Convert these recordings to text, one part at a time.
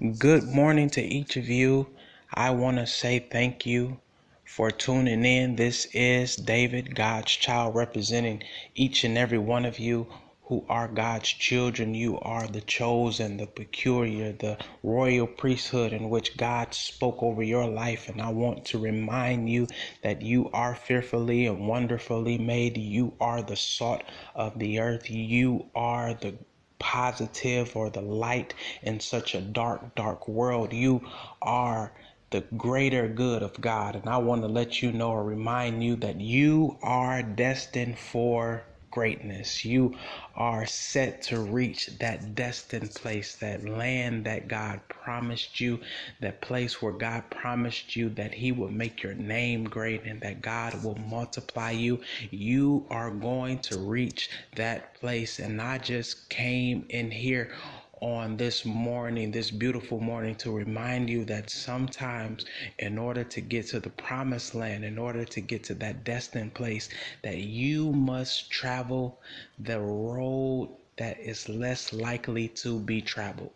Good morning to each of you. I want to say thank you for tuning in. This is David, God's child, representing each and every one of you who are God's children. You are the chosen, the peculiar, the royal priesthood in which God spoke over your life. And I want to remind you that you are fearfully and wonderfully made. You are the salt of the earth. You are the positive or the light in such a dark, dark world. You are the greater good of God. And I want to let you know or remind you that you are destined for greatness. You are set to reach that destined place, that land that God promised you, that place where God promised you that He will make your name great and that God will multiply you. You are going to reach that place. And I just came in here on this morning, this beautiful morning, to remind you that sometimes, in order to get to the promised land, in order to get to that destined place, that you must travel the road that is less likely to be traveled.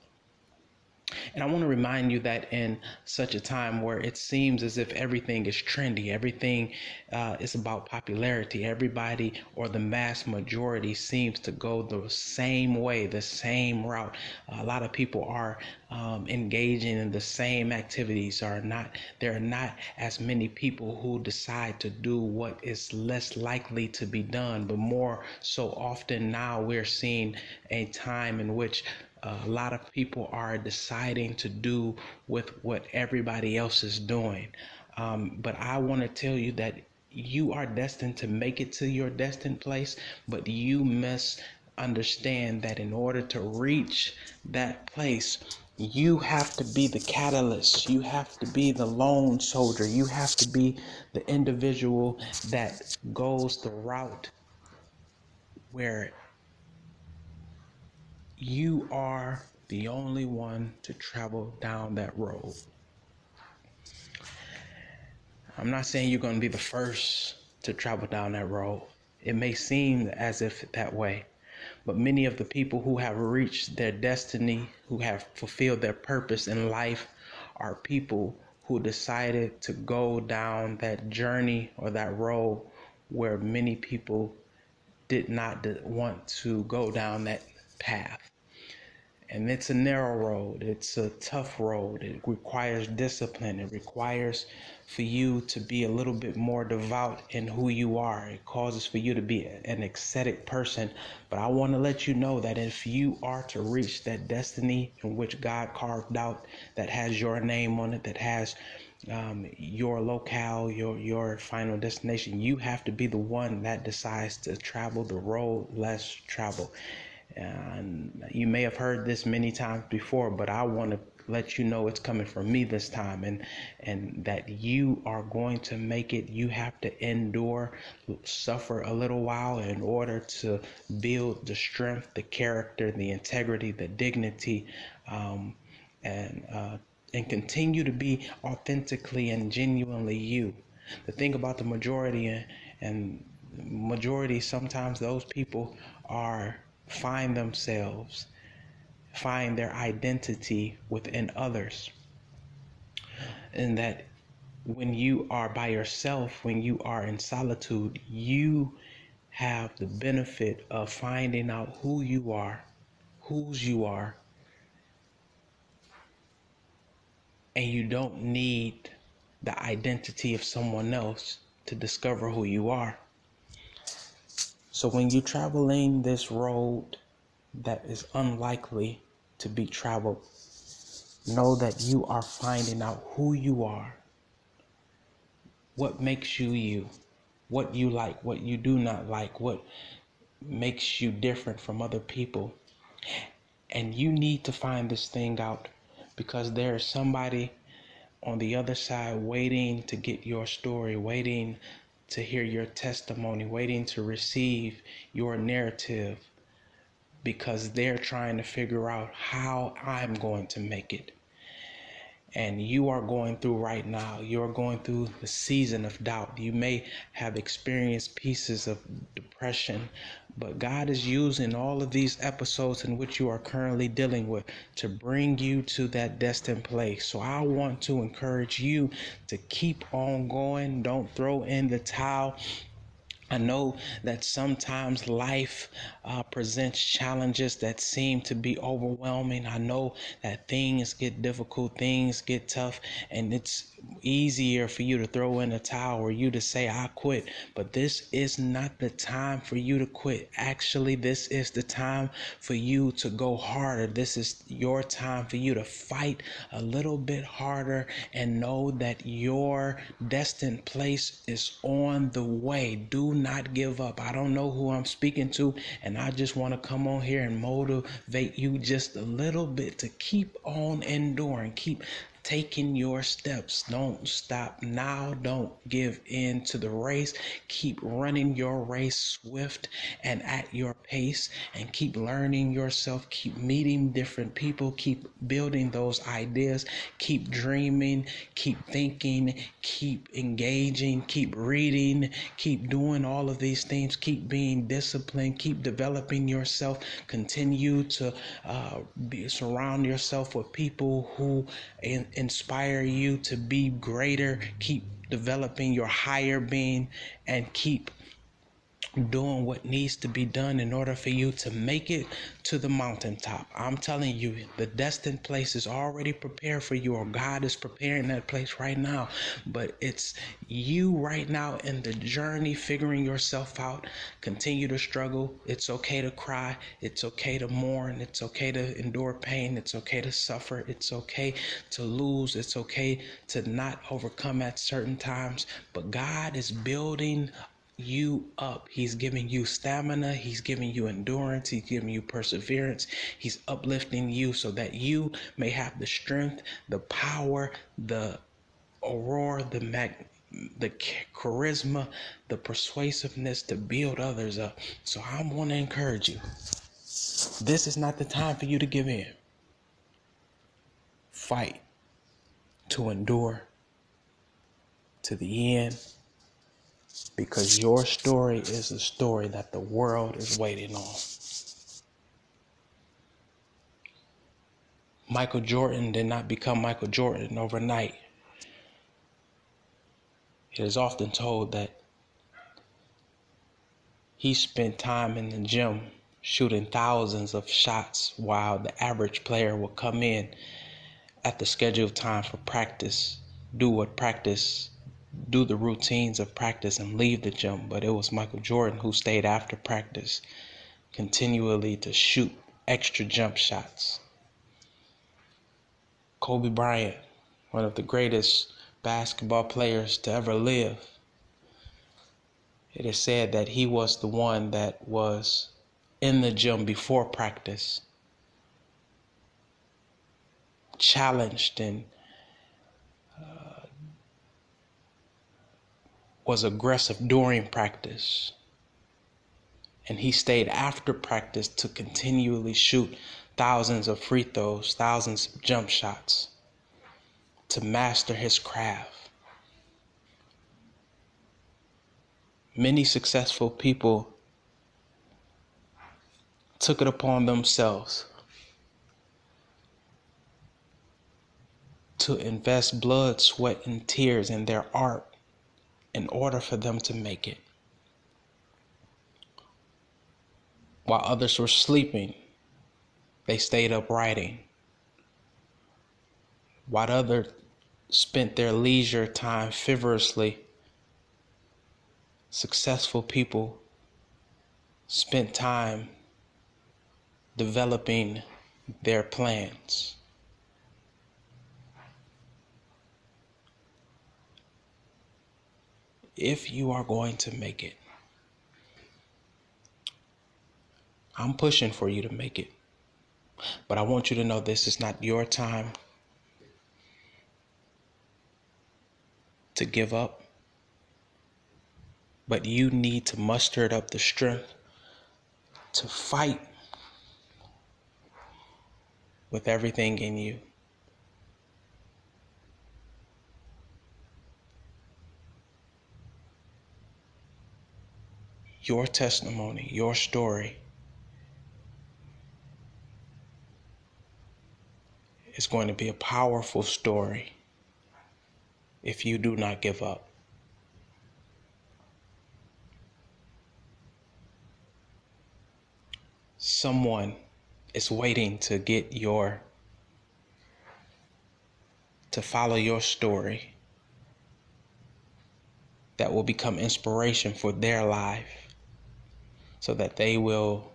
And I want to remind you that in such a time where it seems as if everything is trendy, everything uh, is about popularity, everybody or the mass majority seems to go the same way, the same route. A lot of people are um, engaging in the same activities. Are not there are not as many people who decide to do what is less likely to be done, but more so often now we're seeing a time in which a lot of people are deciding to do with what everybody else is doing. Um, but I want to tell you that you are destined to make it to your destined place, but you must understand that in order to reach that place, you have to be the catalyst. You have to be the lone soldier. You have to be the individual that goes the route where you are the only one to travel down that road. I'm not saying you're going to be the first to travel down that road. It may seem as if that way, but many of the people who have reached their destiny, who have fulfilled their purpose in life, are people who decided to go down that journey or that road where many people did not want to go down that path and it's a narrow road it's a tough road it requires discipline it requires for you to be a little bit more devout in who you are it causes for you to be an ascetic person but i want to let you know that if you are to reach that destiny in which god carved out that has your name on it that has um, your locale, your your final destination. You have to be the one that decides to travel the road less traveled. And you may have heard this many times before, but I want to let you know it's coming from me this time. And and that you are going to make it. You have to endure suffer a little while in order to build the strength the character the integrity the dignity um, and uh, and continue to be authentically and genuinely you. The thing about the majority and, and majority sometimes those people are find themselves, find their identity within others. And that when you are by yourself, when you are in solitude, you have the benefit of finding out who you are, whose you are, and you don't need the identity of someone else to discover who you are. So when you're traveling this road that is unlikely to be traveled, know that you are finding out who you are, what makes you you, what you like, what you do not like, what makes you different from other people. And you need to find this thing out because there is somebody on the other side waiting to get your story, waiting to hear your testimony, waiting to receive your narrative because they're trying to figure out how I'm going to make it. And you are going through right now, you are going through the season of doubt. You may have experienced pieces of depression, but God is using all of these episodes in which you are currently dealing with to bring you to that destined place. So I want to encourage you to keep on going. Don't throw in the towel. I know that sometimes life uh, presents challenges that seem to be overwhelming. I know that things get difficult, things get tough, and it's easier for you to throw in a towel or you to say, I quit. But this is not the time for you to quit. Actually, this is the time for you to go harder. This is your time for you to fight a little bit harder and know that your destined place is on the way. Do not give up. I don't know who I'm speaking to, and I just want to come on here and motivate you just a little bit to keep on enduring, keep taking your steps. Don't stop now. Don't give in to the race. Keep running your race swift and at your pace and keep learning yourself. Keep meeting different people. Keep building those ideas. Keep dreaming. Keep thinking. Keep engaging. Keep reading. Keep doing all of these things. Keep being disciplined. Keep developing yourself. Continue to uh, be, surround yourself with people who in, inspire you to be greater, keep developing your higher being, and keep doing what needs to be done in order for you to make it to the mountaintop. I'm telling you, the destined place is already prepared for you, or God is preparing that place right now. But it's you right now in the journey, figuring yourself out. Continue to struggle. It's okay to cry. It's okay to mourn. It's okay to endure pain. It's okay to suffer. It's okay to lose. It's okay to not overcome at certain times. But God is building you up. He's giving you stamina. He's giving you endurance. He's giving you perseverance. He's uplifting you so that you may have the strength, the power, the aurora, the mag, the charisma, the persuasiveness to build others up. So I want to encourage you. This is not the time for you to give in. Fight to endure to the end because your story is the story that the world is waiting on. Michael Jordan did not become Michael Jordan overnight. It is often told that he spent time in the gym shooting thousands of shots while the average player would come in at the scheduled time for practice, do what practice do the routines of practice and leave the gym, but it was Michael Jordan who stayed after practice continually to shoot extra jump shots. Kobe Bryant, one of the greatest basketball players to ever live, it is said that he was the one that was in the gym before practice, challenged and was aggressive during practice. And he stayed after practice to continually shoot thousands of free throws, thousands of jump shots to master his craft. Many successful people took it upon themselves to invest blood, sweat, and tears in their art in order for them to make it. While others were sleeping, they stayed up writing. While others spent their leisure time frivolously, successful people spent time developing their plans. If you are going to make it. I'm pushing for you to make it. But I want you to know this is not your time to give up. But you need to muster up the strength to fight with everything in you. Your testimony, your story is going to be a powerful story if you do not give up. Someone is waiting to get your, to follow your story that will become inspiration for their life so that they will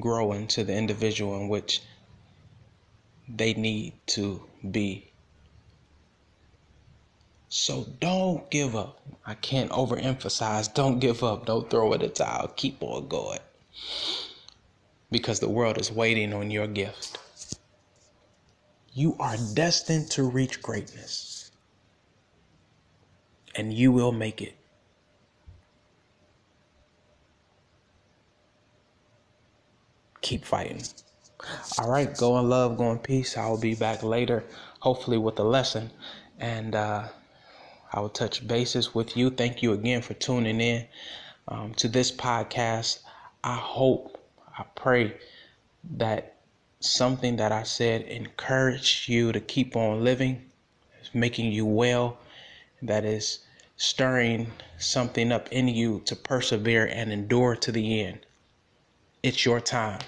grow into the individual in which they need to be. So don't give up. I can't overemphasize. Don't give up. Don't throw it a towel. Keep on going. Because the world is waiting on your gift. You are destined to reach greatness. And you will make it. Keep fighting. All right, go in love, go in peace. I will be back later, hopefully with a lesson, and uh, I will touch bases with you. Thank you again for tuning in um, to this podcast. I hope, I pray that something that I said encouraged you to keep on living, making you well, that is stirring something up in you to persevere and endure to the end. It's your time.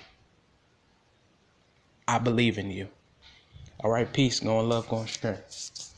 I believe in you. All right, peace. Go in love, go in strength.